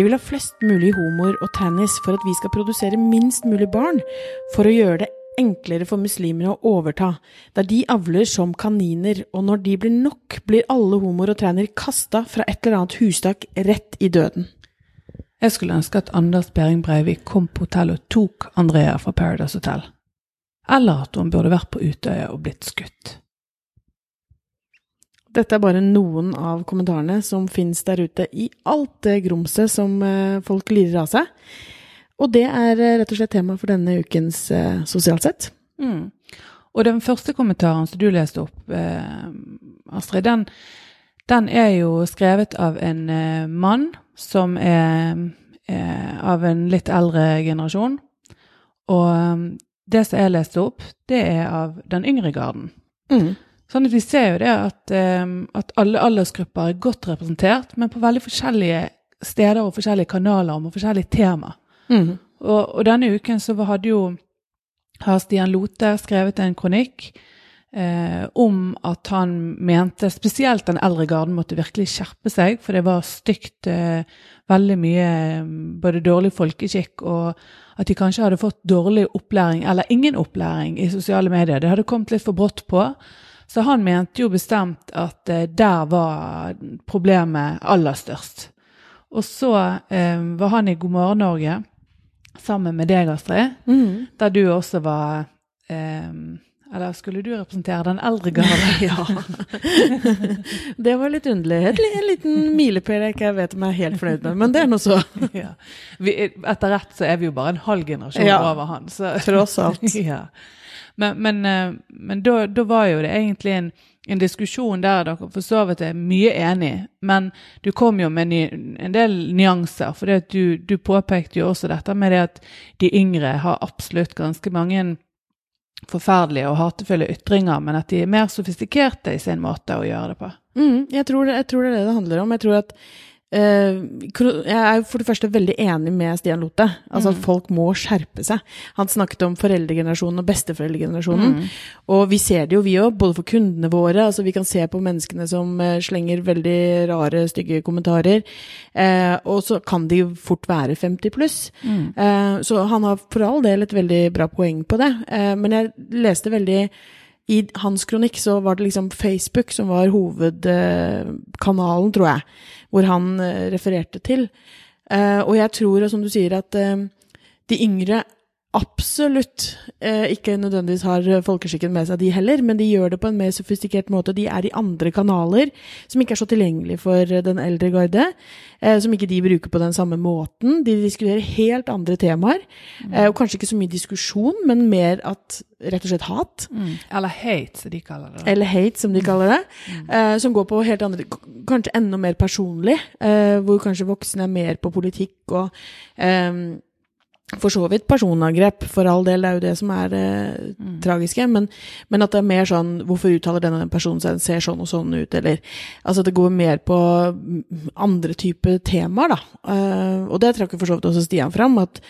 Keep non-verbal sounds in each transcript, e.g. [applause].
De vil ha flest mulig homoer og trannies for at vi skal produsere minst mulig barn, for å gjøre det enklere for muslimene å overta, der de avler som kaniner, og når de blir nok, blir alle homoer og trannier kasta fra et eller annet hustak rett i døden. Jeg skulle ønske at Anders Behring Breivik kom på hotellet og tok Andrea fra Paradise Hotel. Eller at hun burde vært på Utøya og blitt skutt. Dette er bare noen av kommentarene som fins der ute i alt det grumset som eh, folk lirer av seg. Og det er eh, rett og slett tema for denne ukens eh, Sosialt sett. Mm. Og den første kommentaren som du leste opp, eh, Astrid, den, den, er jo skrevet av en eh, mann som er av en litt eldre generasjon. Og det som jeg leste opp, det er av den yngre garden. Mm. Sånn at Vi ser jo det at, um, at, alle aldersgrupper er godt representert, men på veldig forskjellige steder og forskjellige kanaler og med forskjellige tema. Mm. Og, og, denne uken så hadde jo har Stian Lote skrevet en kronikk eh, om at han mente spesielt den eldre garden måtte virkelig skjerpe seg, for det var stygt eh, veldig mye både dårlig folkeskikk og at de kanskje hadde fått dårlig opplæring eller ingen opplæring i sosiale medier. Det hadde kommet litt for brått på. Så han mente jo bestemt at eh, der var problemet aller størst. Og så eh, var han i God morgen Norge sammen med deg, Astrid, mm. der du også var eh, eller skulle du representere den eldre gale? [laughs] ja. [laughs] det var litt underlig. En liten milepæl jeg ikke vet om jeg er helt fornøyd med, men det er nå så. [laughs] ja. etter rett så er vi jo bare en halv generasjon ja. over han. Så. Tross alt. ja. Men, men, eh, men da, da, var jo det egentlig en, en, diskusjon der dere for så vidt er mye enig, men du kom jo med ny, en del nyanser. For du, du påpekte jo også dette med det at de yngre har absolutt ganske mange forferdelige og hatefulle ytringer, men at de er mer sofistikerte i sin måte å gjøre det på. Mm, jeg, tror det, jeg, tror det, er det det handler om. Jeg tror at jeg er for det første veldig enig med Stian Lothe. Altså mm. at folk må skjerpe seg. Han snakket om foreldregenerasjonen og besteforeldregenerasjonen. Mm. Og vi ser det jo, vi òg, både for kundene våre. altså Vi kan se på menneskene som uh, slenger veldig rare, stygge kommentarer. Eh, og så kan de fort være 50 pluss. Mm. Eh, så han har for all del et veldig bra poeng på det. men jeg leste veldig i hans kronikk så var det liksom Facebook som var hovedkanalen, tror jeg hvor han eh, refererte til. Eh, og jeg tror, som du sier, at eh, de yngre absolutt eh, ikke nødvendigvis har folkeskikken med seg, de heller, men de gjør det på en mer sofistikert måte. De er i andre kanaler som ikke er så tilgjengelige for den eldre garde. Eh, som ikke de bruker på den samme måten. De diskuterer helt andre temaer. Eh, og kanskje ikke så mye diskusjon, men mer at rett og slett hat. Mm. Eller hate, som de kaller det. Eller hate, som de kaller det. Mm. Eh, som går på helt andre Kanskje enda mer personlig. Eh, hvor kanskje voksne er mer på politikk og for så vidt personangrep, for all del, det er jo det som er eh, mm. tragiske, men, men, at det er mer sånn Hvorfor uttaler denne personen seg, ser sånn og sånn ut, eller Altså det går mer på andre typer temaer, da. Uh, og det trakk for så vidt også Stian fram, at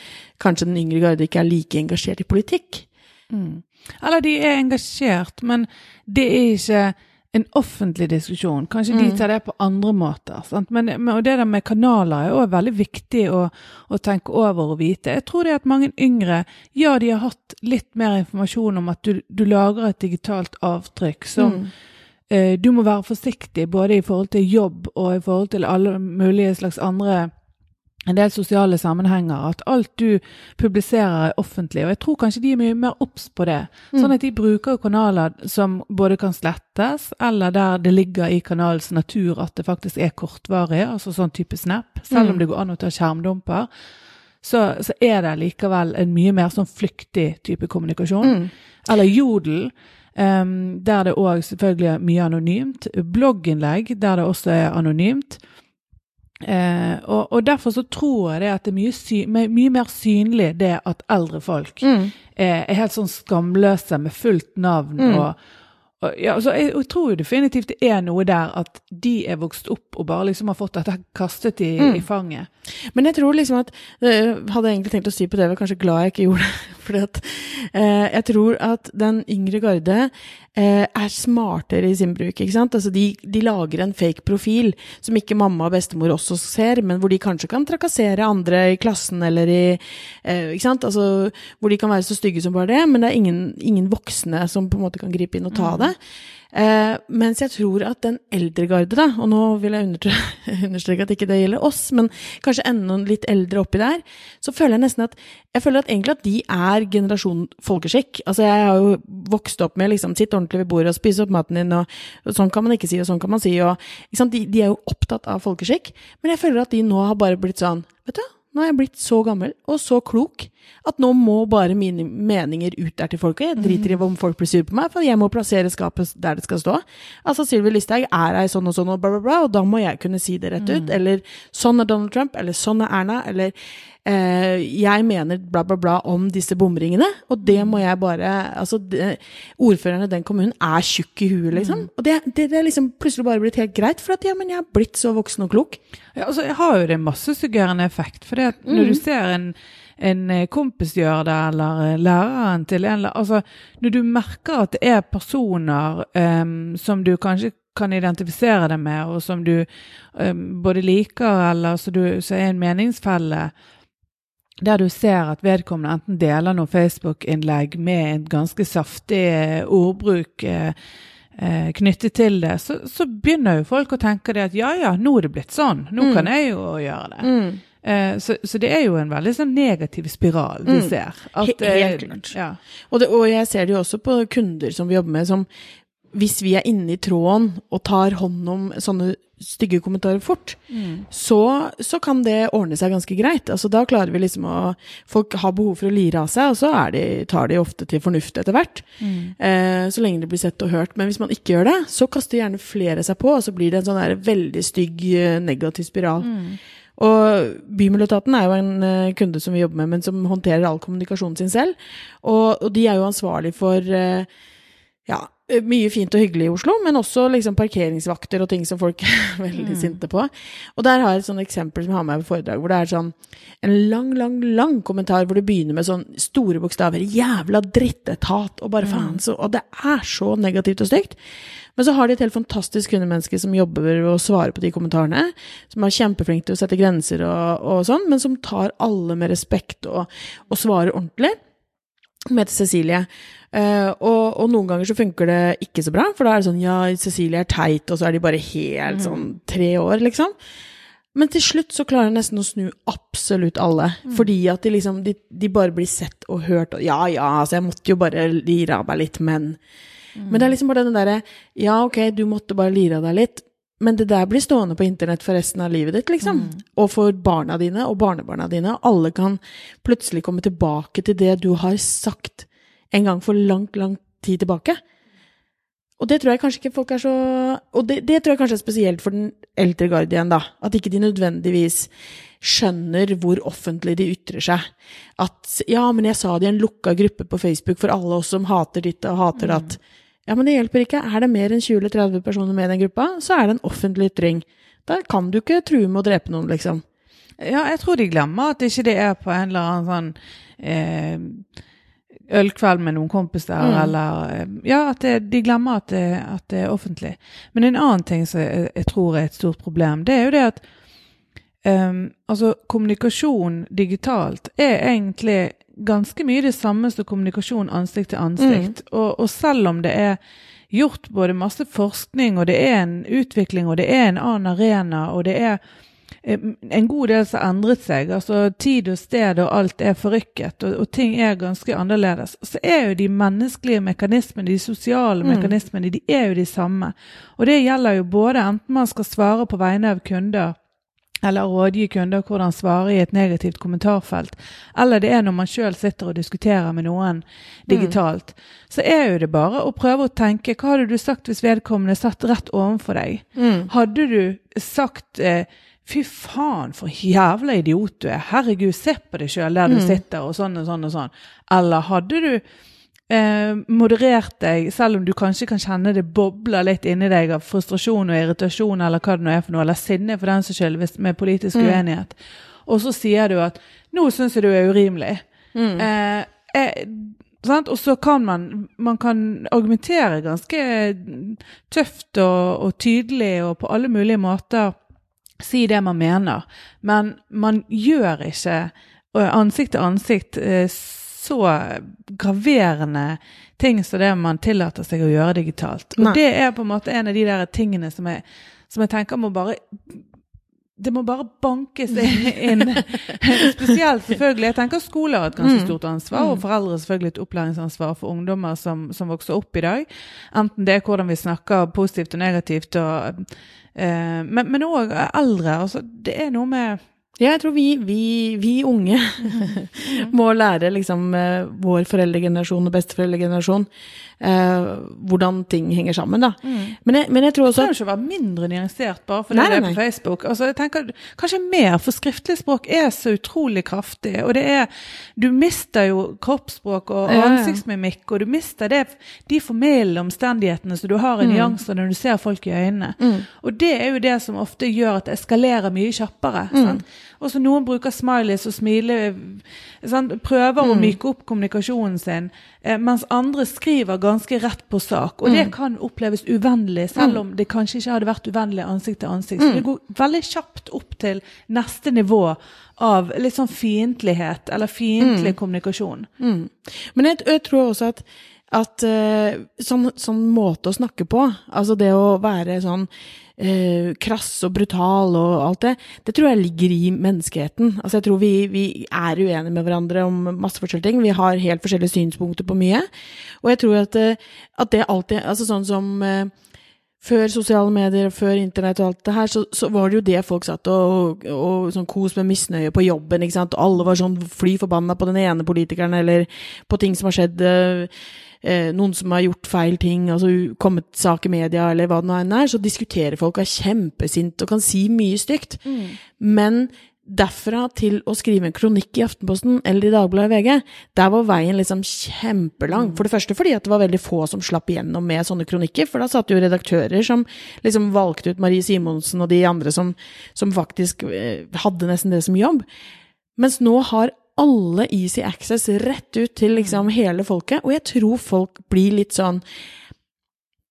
kanskje den yngre garde ikke er like engasjert i politikk. Mm. Eller de er engasjert, men det er ikke en offentlig diskusjon. Kanskje mm. de tar det på andre måter. Men, og det der med kanaler er òg veldig viktig å, å, tenke over og vite. Jeg tror det at mange yngre ja, de har hatt litt mer informasjon om at du, du lager et digitalt avtrykk som mm. eh, Du må være forsiktig både i forhold til jobb og i forhold til alle mulige slags andre en del sosiale sammenhenger, at alt du publiserer er offentlig. Og jeg tror kanskje de er mye mer obs på det. Mm. Sånn at de bruker kanaler som både kan slettes, eller der det ligger i kanalens natur at det faktisk er kortvarig, altså sånn type Snap. Selv om mm. det går an å ta skjermdumper, så, så, er det likevel en mye mer sånn flyktig type kommunikasjon. Mm. Eller Jodel. Um, der det òg selvfølgelig er mye anonymt. Blogginnlegg der det også er anonymt. Eh, og, og, derfor så tror jeg det at det er mye, sy mye mer synlig det at eldre folk mm. er, er, helt sånn skamløse med fullt navn. Mm. og, og ja, så jeg, jeg, tror jo definitivt det er noe der at de er vokst opp og bare liksom har fått dette kastet i, mm. i fanget. Men jeg tror liksom at jeg Hadde egentlig tenkt å si på det, var kanskje glad jeg ikke gjorde det. [laughs] For at eh, jeg tror at den yngre garde eh, er smartere i sin bruk. ikke sant? Altså de, de lager en fake profil som ikke mamma og bestemor også ser, men hvor de kanskje kan trakassere andre i klassen eller i eh, ikke sant? Altså, Hvor de kan være så stygge som bare det, men det er ingen, ingen voksne som på en måte kan gripe inn og ta det. Eh, mens jeg tror at den eldre garde, da, og nå vil jeg [laughs] understreke at ikke det gjelder oss, men kanskje enda litt eldre oppi der, så føler jeg nesten at jeg føler at egentlig at de er generasjon folkeskikk. Altså jeg har jo vokst opp med liksom sitt ordentlig ved bordet og spise opp maten din, og, og, sånn kan man ikke si, og sånn kan man si, og de, de er jo opptatt av folkeskikk. Men jeg føler at de nå har bare blitt sånn, vet du nå er jeg blitt så gammel og så klok at nå må bare mine meninger ut der til folket. Jeg driter i om folk blir sure på meg, for jeg må plassere skapet der det skal stå. Altså, Sylvi Listhaug er ei sånn og sånn og bla, bla, bla, og da må jeg kunne si det rett ut. Mm. Eller sånn er Donald Trump, eller sånn er Erna, eller jeg mener bla, bla, bla om disse bomringene, og det må jeg bare Altså, de, ordføreren i den kommunen er tjukk i huet, liksom. Mm. Og det, det, det, er liksom plutselig bare blitt helt greit, for at ja, men jeg er blitt så voksen og klok. Ja, altså, jeg har jo det massesuggerende effekt, for det at når mm. du ser en en eh, kompis gjør det, eller eh, læreren til en Altså, når du merker at det er personer um, som du kanskje kan identifisere deg med, og som du um, både liker, eller så er en meningsfelle, der du ser at vedkommende enten deler noe Facebook-innlegg med en ganske saftig eh, ordbruk eh, eh, knyttet til det, så, så, begynner jo folk å tenke det at ja ja, nå er det blitt sånn, nå mm. kan jeg jo gjøre det. Mm. Eh, så, så, det er jo en veldig sånn negativ spiral vi mm. ser. At, Helt klart. Ja. Og, det, og, jeg ser det jo også på kunder som vi jobber med, som hvis vi er inne i tråden og tar hånd om sånne stygge kommentarer fort, mm. så, så, kan det ordne seg ganske greit. Altså, da klarer vi liksom å Folk har behov for å lire av seg, og så de, tar de ofte til fornuft etter hvert. Mm. Eh, så lenge det blir sett og hørt. Men hvis man ikke gjør det, så kaster gjerne flere seg på, og så blir det en sånn der veldig stygg, eh, negativ spiral. Mm. Og Bymiljøetaten er jo en uh, kunde som vi jobber med, men som håndterer all kommunikasjonen sin selv. Og, og de er jo ansvarlig for uh, ja, mye fint og hyggelig i Oslo, men også liksom parkeringsvakter og ting som folk [laughs] er veldig mm. sinte på. Og der har jeg et sånt eksempel som jeg har med på foredrag, hvor det er sånn en lang, lang, lang kommentar hvor det begynner med sånn store bokstaver 'jævla drittetat' og bare mm. faen så Og det er så negativt og stygt. Men så har de et helt fantastisk kundemenneske som jobber ved å svare på de kommentarene. Som er kjempeflink til å sette grenser og, og sånn, men som tar alle med respekt og, og svarer ordentlig. Hun heter Cecilie. Uh, og, og, noen ganger så funker det ikke så bra, for da er det sånn ja, Cecilie er teit, og så er de bare helt mm. sånn tre år, liksom. Men til slutt så klarer jeg nesten å snu absolutt alle, mm. fordi at de liksom de, de, bare blir sett og hørt, og ja ja, altså jeg måtte jo bare lire av meg litt, men mm. Men det er liksom bare den derre ja, ok, du måtte bare lire av deg litt, men det der blir stående på internett for resten av livet ditt, liksom. Mm. Og for barna dine og barnebarna dine. Alle kan plutselig komme tilbake til det du har sagt en gang for langt, langt tid tilbake. Og det tror jeg kanskje ikke folk er så Og det, det tror jeg kanskje er spesielt for den eldre garde igjen, da. At ikke de nødvendigvis skjønner hvor offentlig de ytrer seg. At ja, men jeg sa det i en lukka gruppe på Facebook for alle oss som hater ditt og hater datt. Mm. Ja, men det hjelper ikke. Er det mer enn 20 eller 30 personer med i den gruppa, så er det en offentlig ytring. Da kan du ikke true med å drepe noen, liksom. Ja, jeg tror de glemmer at ikke det er på en eller annen sånn eh, ølkveld med noen kompiser, mm. eller eh, Ja, at det, de glemmer at det, at det, er offentlig. Men en annen ting som jeg, jeg, tror er et stort problem, det er jo det at um, altså, kommunikasjon digitalt er egentlig ganske mye det samme som kommunikasjon ansikt til ansikt. Mm. Og, og, selv om det er gjort både masse forskning, og det er en utvikling, og det er en annen arena, og det er Eh, en god del som har endret seg. altså Tid og sted og alt er forrykket, og, og, ting er ganske annerledes. Så er jo de menneskelige mekanismene, de sosiale mm. mekanismene, de er jo de samme. Og det gjelder jo både enten man skal svare på vegne av kunder, eller rådgi kunder hvordan svare i et negativt kommentarfelt, eller det er når man sjøl sitter og diskuterer med noen digitalt, mm. så er jo det bare å prøve å tenke hva hadde du sagt hvis vedkommende satt rett overfor deg? Mm. Hadde du sagt eh, Fy faen, for jævla idiot du er. Herregud, se på deg sjøl der du mm. sitter, og sånn og sånn og sånn. Eller hadde du eh, moderert deg, selv om du kanskje kan kjenne det bobler litt inni deg av frustrasjon og irritasjon, eller hva det nå er for noe, eller sinne for den saks skyld, med politisk mm. uenighet, og så sier du at 'nå syns jeg du er urimelig'. Mm. Eh, eh, sant? Og så kan man, man kan argumentere ganske tøft og, og tydelig og på alle mulige måter si det man mener, men man gjør ikke ansikt til ansikt eh, så graverende ting som det man tillater seg å gjøre digitalt. Og Nei. det er på en måte en av de der tingene som jeg, som jeg tenker må bare det må bare bankes inn. [laughs] Spesielt selvfølgelig. Jeg tenker skoler har et ganske Mm. stort ansvar, og foreldre har selvfølgelig et opplæringsansvar for ungdommer som, som vokser opp i dag. Enten det er hvordan vi snakker positivt og negativt, og, eh, men òg eldre. Altså, det er noe med Ja, jeg tror vi, vi, vi unge [laughs] må lære liksom eh, vår foreldregenerasjon og besteforeldregenerasjon eh, hvordan ting henger sammen, da. Men, jeg, men jeg tror også Du trenger at ikke være mindre nyansert bare fordi det er på Facebook. Altså, jeg tenker Kanskje mer, for skriftlig språk er så utrolig kraftig. Og det er Du mister jo kroppsspråk og ansiktsmimikk, og du mister det, de formelle omstendighetene som du har i Mm. nyanser når du ser folk i øynene. Og det er jo det som ofte gjør at det eskalerer mye kjappere. Mm. sant? Og så noen bruker smileys og smiler sant? Prøver Mm. å myke opp kommunikasjonen sin, eh, mens andre skriver ganske rett på sak. Og Mm. det kan oppleves uvennlig, selv om det kanskje ikke hadde vært uvennlig ansikt til ansikt. Mm. Så det går veldig kjapt opp til neste nivå av litt sånn fiendtlighet, eller fiendtlig kommunikasjon. mm. Men jeg, jeg tror også at, at uh, sånn, sånn måte å snakke på, altså det å være sånn uh, krass og brutal og alt det, det tror jeg ligger i menneskeheten. Altså jeg tror vi, vi er uenige med hverandre om masse forskjellige ting. Vi har helt forskjellige synspunkter på mye. Og jeg tror at, uh, at det alltid Altså sånn som før sosiale medier og før internett og alt det her, så, så var det jo det folk satt og, og, og sånn kos med misnøye på jobben, ikke sant. Alle var sånn fly forbanna på den ene politikeren eller på ting som har skjedd. eh, noen som har gjort feil ting, altså kommet sak i media eller hva det nå enn er, så diskuterer folk og er kjempesinte og kan si mye stygt. Men derfra til å skrive en kronikk i Aftenposten eller i Dagbladet VG, der var veien liksom kjempelang. For det første fordi at det var veldig få som slapp igjennom med sånne kronikker, for da satt jo redaktører som liksom valgte ut Marie Simonsen og de andre som, som faktisk eh, hadde nesten det som jobb. Mens nå har alle easy access rett ut til liksom hele folket, og jeg tror folk blir litt sånn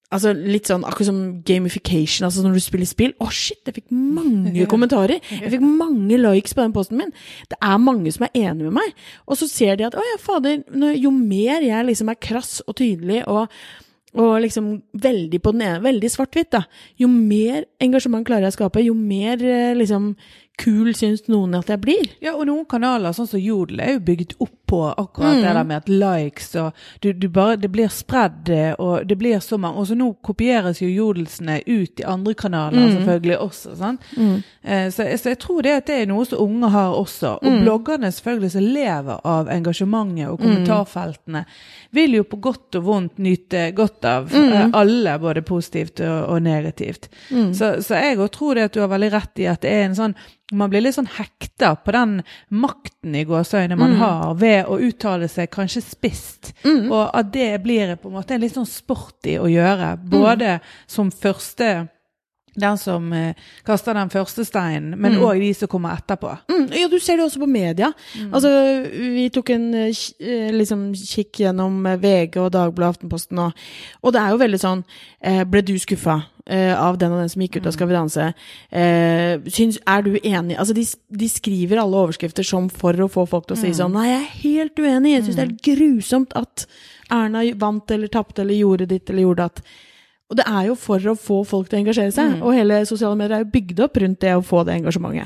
Altså litt sånn akkurat som gamification, altså når du spiller spill. Å, shit, jeg fikk mange [laughs] kommentarer! Jeg fikk mange likes på den posten min. Det er mange som er enig med meg. Og så ser de at å ja, fader, jo mer jeg liksom er krass og tydelig og og liksom veldig på den ene, veldig svart-hvitt, da. Jo mer engasjement klarer jeg å skape, jo mer eh, liksom kul syns noen at jeg blir. Ja, og noen kanaler, sånn som Jodel, er jo bygd opp på akkurat Mm. det der med at likes og du, du bare, Det blir spredd, og det blir så mange Og så nå kopieres jo jodelsene ut i andre kanaler Mm. selvfølgelig også. sant? Eh, så, så jeg tror det at det er noe som unge har også. Og Mm. bloggerne selvfølgelig som lever av engasjementet og kommentarfeltene, vil jo på godt og vondt nyte godt av Mm. eh, alle, både positivt og, og negativt. Så, så jeg òg tror det at du har veldig rett i at det er en sånn man blir litt sånn hekta på den makten i gåseøyne man har ved å uttale seg kanskje spisst. Og at det blir på en måte en litt sånn sporty å gjøre. Både som første den som eh, kaster den første steinen, men òg de som kommer etterpå. Mm, ja, du ser det også på media. Altså, vi tok en eh, eh, liksom, kikk gjennom eh, VG og Dagbladet Aftenposten, og, og det er jo veldig sånn eh, Ble du skuffa eh, av den og den som gikk ut av Skal vi danse? Eh, syns, er du enig? Altså, de, de skriver alle overskrifter som for å få folk til å si sånn Nei, jeg er helt uenig. Jeg syns det er helt grusomt at Erna vant eller tapte eller gjorde ditt eller gjorde datt. Og det er jo for å få folk til å engasjere seg, og hele sosiale medier er jo bygd opp rundt det å få det engasjementet.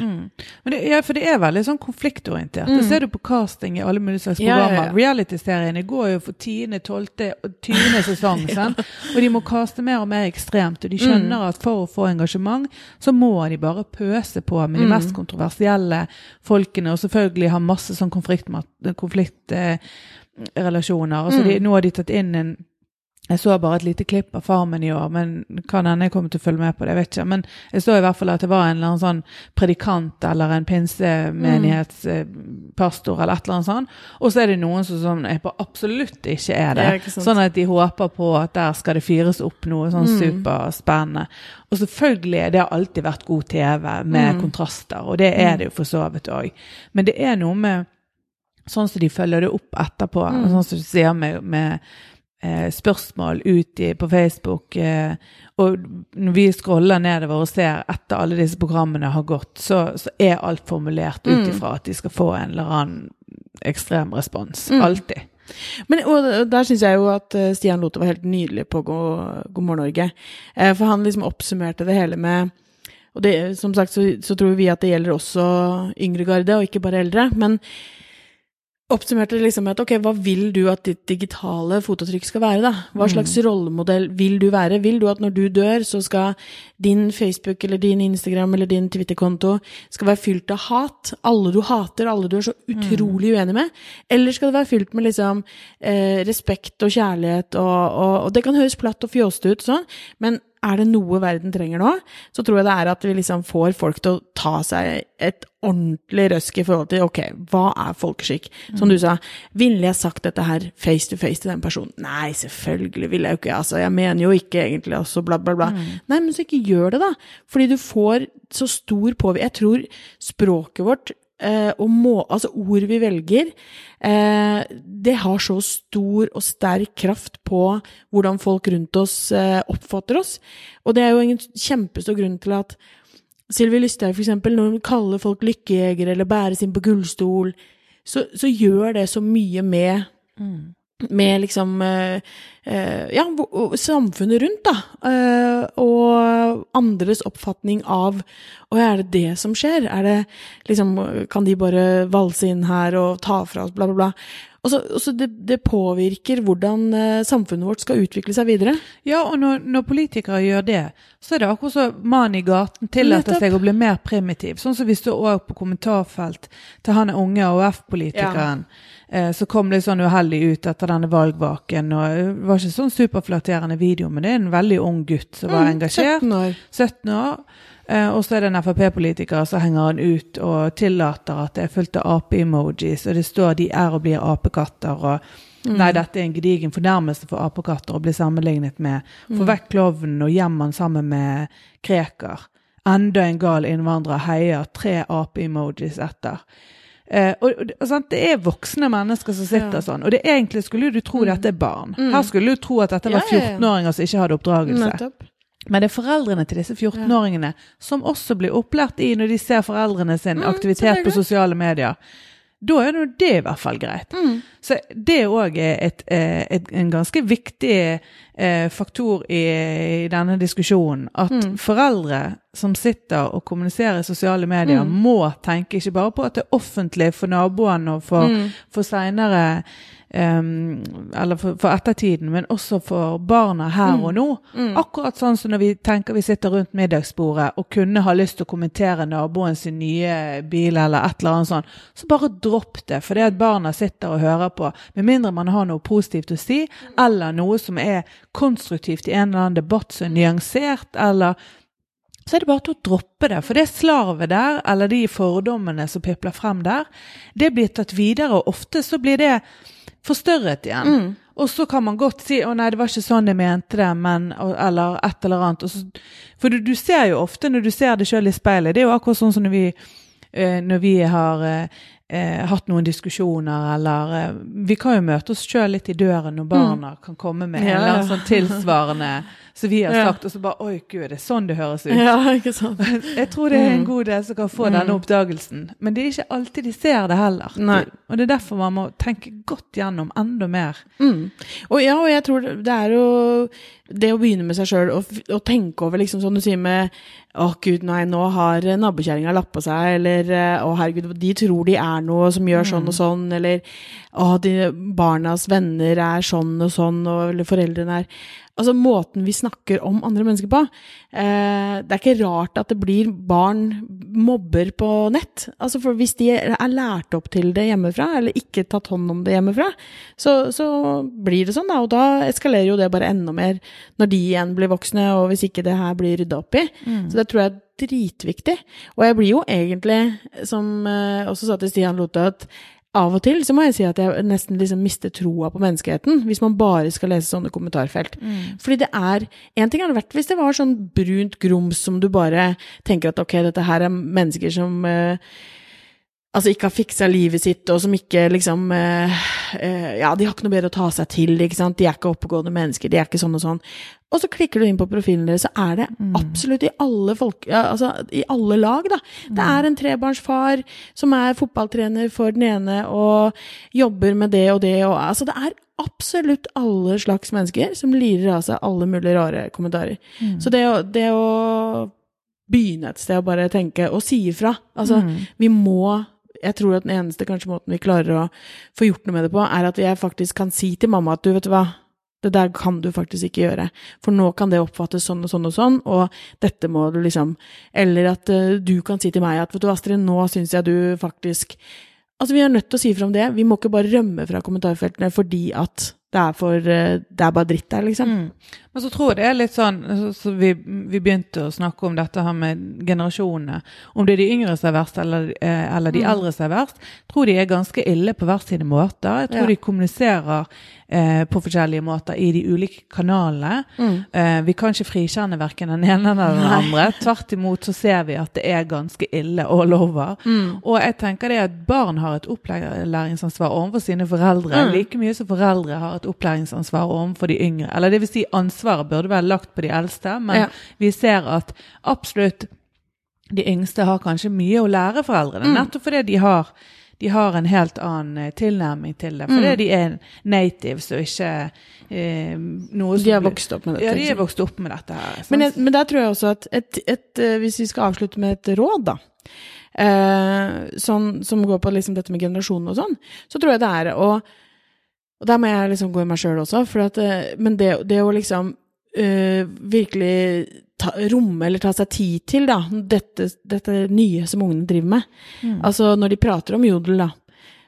Men det, ja, for det er veldig sånn konfliktorientert. Det ser du på casting i alle mulige slags programmer. Ja, ja, ja. Reality-seriene går jo for 10., 12. og 20. sesong. [laughs] Og de må kaste mer og mer ekstremt. Og de skjønner Mm. at for å få engasjement, så må de bare pøse på med de Mm. mest kontroversielle folkene, og selvfølgelig ha masse sånn konfliktrelasjoner. Eh, altså Mm. de, nå har de tatt inn en jeg så bare et lite klipp av Farmen i år, men kan hende jeg kommer til å følge med på det. jeg vet ikke. Men jeg så i hvert fall at det var en eller annen sånn predikant eller en pinsemenighetspastor eller et eller annet sånt. Og så er det noen som sånn, absolutt ikke er det. Ja, ikke sånn at de håper på at der skal det fyres opp noe sånn Mm. superspennende. Og selvfølgelig, det har alltid vært god TV med Mm. kontraster, og det er det jo for så vidt òg. Men det er noe med sånn som de følger det opp etterpå. Mm. Sånn som du sier med, med eh, spørsmål ut i, på Facebook. Eh, og når vi scroller nedover og ser etter alle disse programmene har gått, så, så er alt formulert ut Mm. ifra at de skal få en eller annen ekstrem respons. Mm. Alltid. Men, og der syns jeg jo at eh, Stian Lothe var helt nydelig på God, God morgen Norge. Eh, For han liksom oppsummerte det hele med Og det, som sagt så, så tror vi at det gjelder også yngre garde, og ikke bare eldre. Men oppsummerte det liksom med at ok, hva vil du at ditt digitale fotavtrykk skal være, da? Hva slags rollemodell vil du være? Vil du at når du dør, så skal din Facebook eller din Instagram eller din Twitter-konto skal være fylt av hat? Alle du hater, alle du er så utrolig uenig med? Eller skal det være fylt med liksom eh, respekt og kjærlighet og, og, og det kan høres platt og fjåste ut sånn, men er det noe verden trenger nå, så tror jeg det er at vi liksom får folk til å ta seg et ordentlig røsk i forhold til ok, hva er folkeskikk? Som du sa, ville jeg sagt dette her face to face til den personen? Nei, selvfølgelig ville jeg jo ikke, altså jeg mener jo ikke egentlig også bla, bla, bla. Nei, men så ikke gjør det, da. Fordi du får så stor påvirkning. Jeg tror språket vårt og må, altså ord vi velger, eh, det har så stor og sterk kraft på hvordan folk rundt oss eh, oppfatter oss. Og det er jo en kjempestor grunn til at Sylvi Lysthaug, eksempel, når hun kaller folk lykkejegere eller bæres inn på gullstol, så, så gjør det så mye med med liksom eh, eh, Ja, samfunnet rundt, da. Eh, og andres oppfatning av Å er det det som skjer? Er det liksom Kan de bare valse inn her og ta fra oss, bla, bla, bla. Og så, det, det påvirker hvordan eh, samfunnet vårt skal utvikle seg videre. Ja, og når, når politikere gjør det, så er det akkurat som mannen i gaten tillater seg å bli mer primitiv. Sånn som vi så òg på kommentarfelt til han unge AUF-politikeren. Eh, så kom litt sånn uheldig ut etter denne valgvaken. og Det var ikke sånn superflatterende video, men det er en veldig ung gutt som var Mm, engasjert. 17 år. 17 år. Eh, og så er det en Frp-politiker som henger han ut og tillater at det er fullt av ape-emojis, og det står 'de er og blir apekatter', og Nei, dette er en gedigen fornærmelse for apekatter å bli sammenlignet med. Få vekk klovnen og gjem han sammen med Krekar. Enda en gal innvandrer heier tre ape-emojis etter. Eh, og, og, og? Det er voksne mennesker som sitter Ja. sånn. Og det egentlig skulle du tro dette er barn. Her skulle du tro at dette var Ja, ja, ja. 14-åringer som ikke hadde oppdragelse. Nettopp. Men det er foreldrene til disse 14-åringene som også blir opplært i når de ser foreldrene sin Mm, aktivitet på sosiale medier. Da er nå det i hvert fall greit. Mm. Så det òg er et, eh, et, en ganske viktig eh, faktor i, i denne diskusjonen. At Mm. foreldre som sitter og kommuniserer i sosiale medier, Mm. må tenke ikke bare på at det er offentlig for naboene og for, Mm. for seinere eller for, for ettertiden, men også for barna her og nå. Akkurat sånn som når vi tenker vi sitter rundt middagsbordet og kunne ha lyst til å kommentere naboen sin nye bil eller et eller annet sånt, så bare dropp det, for det at barna sitter og hører på, med mindre man har noe positivt å si, eller noe som er konstruktivt i en eller annen debatt som er nyansert, eller så er det bare til å droppe det. For det slarvet der, eller de fordommene som pipler frem der, det blir tatt videre, og ofte så blir det forstørret igjen. Mm. Og så kan man godt si 'Å nei, det var ikke sånn jeg mente det', men Eller et eller annet. Så, for du, du ser jo ofte når du ser det sjøl i speilet Det er jo akkurat sånn som når vi, eh, når vi har eh, eh, hatt noen diskusjoner, eller eh, Vi kan jo møte oss sjøl litt i døren når barna kan komme med en Ja, eller annen sånn tilsvarende som vi har sagt, og så bare 'Oi, gud, det er sånn det høres ut'. Ja, ikke sant. [laughs] Jeg tror det er en Mm. god del som kan få denne oppdagelsen. Men det er ikke alltid de ser det heller. Nei. Og det er derfor man må tenke godt gjennom enda mer. Mm. Og ja, og jeg tror det er jo det å begynne med seg sjøl og, og tenke over, liksom som du sier med Å, gud, nei, nå har nabokjerringa lappa seg, eller å oh, herregud, de tror de er noe som gjør sånn og sånn, eller Å, oh, barnas venner er sånn og sånn, og, eller foreldrene er Altså måten vi snakker om andre mennesker på. Eh, det er ikke rart at det blir barn mobber på nett. Altså for Hvis de er lært opp til det hjemmefra, eller ikke tatt hånd om det hjemmefra, så, så blir det sånn, da. Og da eskalerer jo det bare enda mer når de igjen blir voksne, og hvis ikke det her blir rydda opp i. Så det tror jeg er dritviktig. Og jeg blir jo egentlig, som eh, også sa til Stian Lothe, at av og til så må jeg si at jeg nesten liksom mister troa på menneskeheten, hvis man bare skal lese sånne kommentarfelt. Fordi det er En ting hadde vært hvis det var sånn brunt grums som du bare tenker at ok, dette her er mennesker som eh, altså ikke har fiksa livet sitt, og som ikke liksom eh, eh, Ja, de har ikke noe bedre å ta seg til, ikke sant. De er ikke oppegående mennesker, de er ikke sånn og sånn. Og så klikker du inn på profilen deres, så er det absolutt i alle folk, altså i alle lag, da. Det er en trebarnsfar som er fotballtrener for den ene og jobber med det og det og Altså, det er absolutt alle slags mennesker som lirer av seg alle mulige rare kommentarer. Så det å, det å begynne et sted og bare tenke og si ifra Altså, vi må jeg tror at den eneste kanskje måten vi klarer å få gjort noe med det på, er at jeg faktisk kan si til mamma at du, vet du hva, det der kan du faktisk ikke gjøre, for nå kan det oppfattes sånn og sånn og sånn, og dette må du liksom Eller at uh, du kan si til meg at vet du, Astrid, nå syns jeg du faktisk Altså, vi er nødt til å si fra om det. Vi må ikke bare rømme fra kommentarfeltene fordi at det er, for, uh, det er bare dritt der, liksom. Mm. Men så tror jeg det er litt sånn så, så vi, vi, begynte å snakke om dette her med generasjonene. Om det er de yngre som er verst, eller, eh, eller de mm. eldre som er verst. Tror de er ganske ille på hver sine måter. Jeg tror ja. de kommuniserer eh, på forskjellige måter i de ulike kanalene. Mm. Eh, vi kan ikke frikjenne verken den ene eller den andre. Tvert imot så ser vi at det er ganske ille all over. Mm. Og jeg tenker det at barn har et opplæringsansvar overfor sine foreldre mm. like mye som foreldre har et opplæringsansvar overfor de yngre. Eller det vil si ansvar ansvaret burde være lagt på de eldste, men ja. vi ser at absolutt de yngste har kanskje mye å lære foreldrene, mm. nettopp fordi de har, de har en helt annen eh, tilnærming til det. Fordi mm. de er natives og ikke eh, noe som De har vokst opp med dette. Ja, de har vokst opp med dette her. Men, jeg, men der tror jeg også at et, et, et, eh, Hvis vi skal avslutte med et råd, da. Eh, sånn, som går på liksom dette med generasjonen og sånn, så tror jeg det er å og der må jeg liksom gå i meg sjøl også, at, eh, men det, det, å liksom uh, virkelig ta, romme eller ta seg tid til da, dette, dette nye som ungene driver med. Mm. Altså når de prater om jodel, da,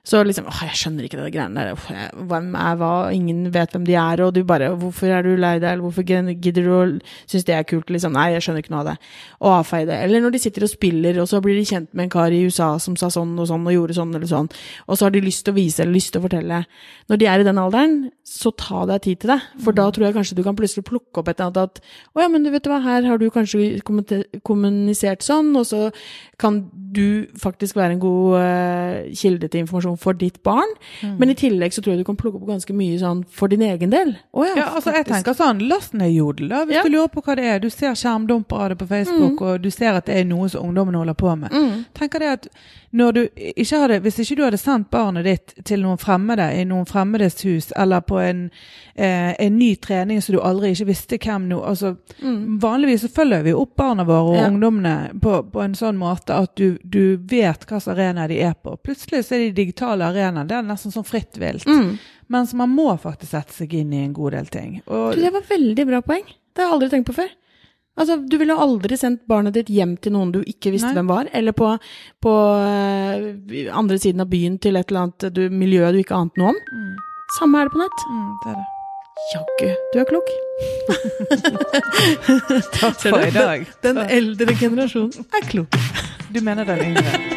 så liksom åh, jeg skjønner ikke det greiene der. Hvem er hva? Ingen vet hvem de er, og du bare Hvorfor er du lei deg, eller hvorfor gidder du å synes det er kult? Liksom, nei, jeg skjønner ikke noe av det. Og avfeie det. Eller når de sitter og spiller, og så blir de kjent med en kar i USA som sa sånn og sånn og gjorde sånn eller sånn, og så har de lyst til å vise eller lyst til å fortelle. Når de er i den alderen, så ta deg tid til det. For mm. da tror jeg kanskje du kan plutselig plukke opp et eller annet at å ja, men du vet hva, her har du kanskje kommunisert sånn, og så kan du faktisk være en god uh, kilde til informasjon for ditt barn. Mm. Men i tillegg så tror jeg du kan plukke opp ganske mye sånn for din egen del. Oh, ja, ja, altså jeg tenker sånn, Last ned Jodel, da, hvis ja. du lurer på hva det er. Du ser skjermdumper av det på Facebook, mm. og du ser at det er noe som ungdommen holder på med. Mm. tenker det at når du ikke hadde, Hvis ikke du hadde sendt barnet ditt til noen fremmede i noen fremmedes hus, eller på en, eh, en ny trening som du aldri ikke visste hvem nå altså, mm. Vanligvis så følger vi opp barna våre og ja. ungdommene på, på, en sånn måte at du, du vet hvilken arena de er på. Plutselig så er de digitale arenaer. Det er nesten sånn fritt vilt. Mm. Mens man må faktisk sette seg inn i en god del ting. Og, det var veldig bra poeng. Det har jeg aldri tenkt på før. Altså, Du ville aldri sendt barnet ditt hjem til noen du ikke visste Nei. hvem var, eller på, på uh, andre siden av byen til et eller annet du, miljø du ikke ante noe om. Mm. Samme er det på nett. Mm, det er det. Jaggu, du er klok. [laughs] Takk for i dag. Den eldre generasjonen er klok. Du mener den yngre?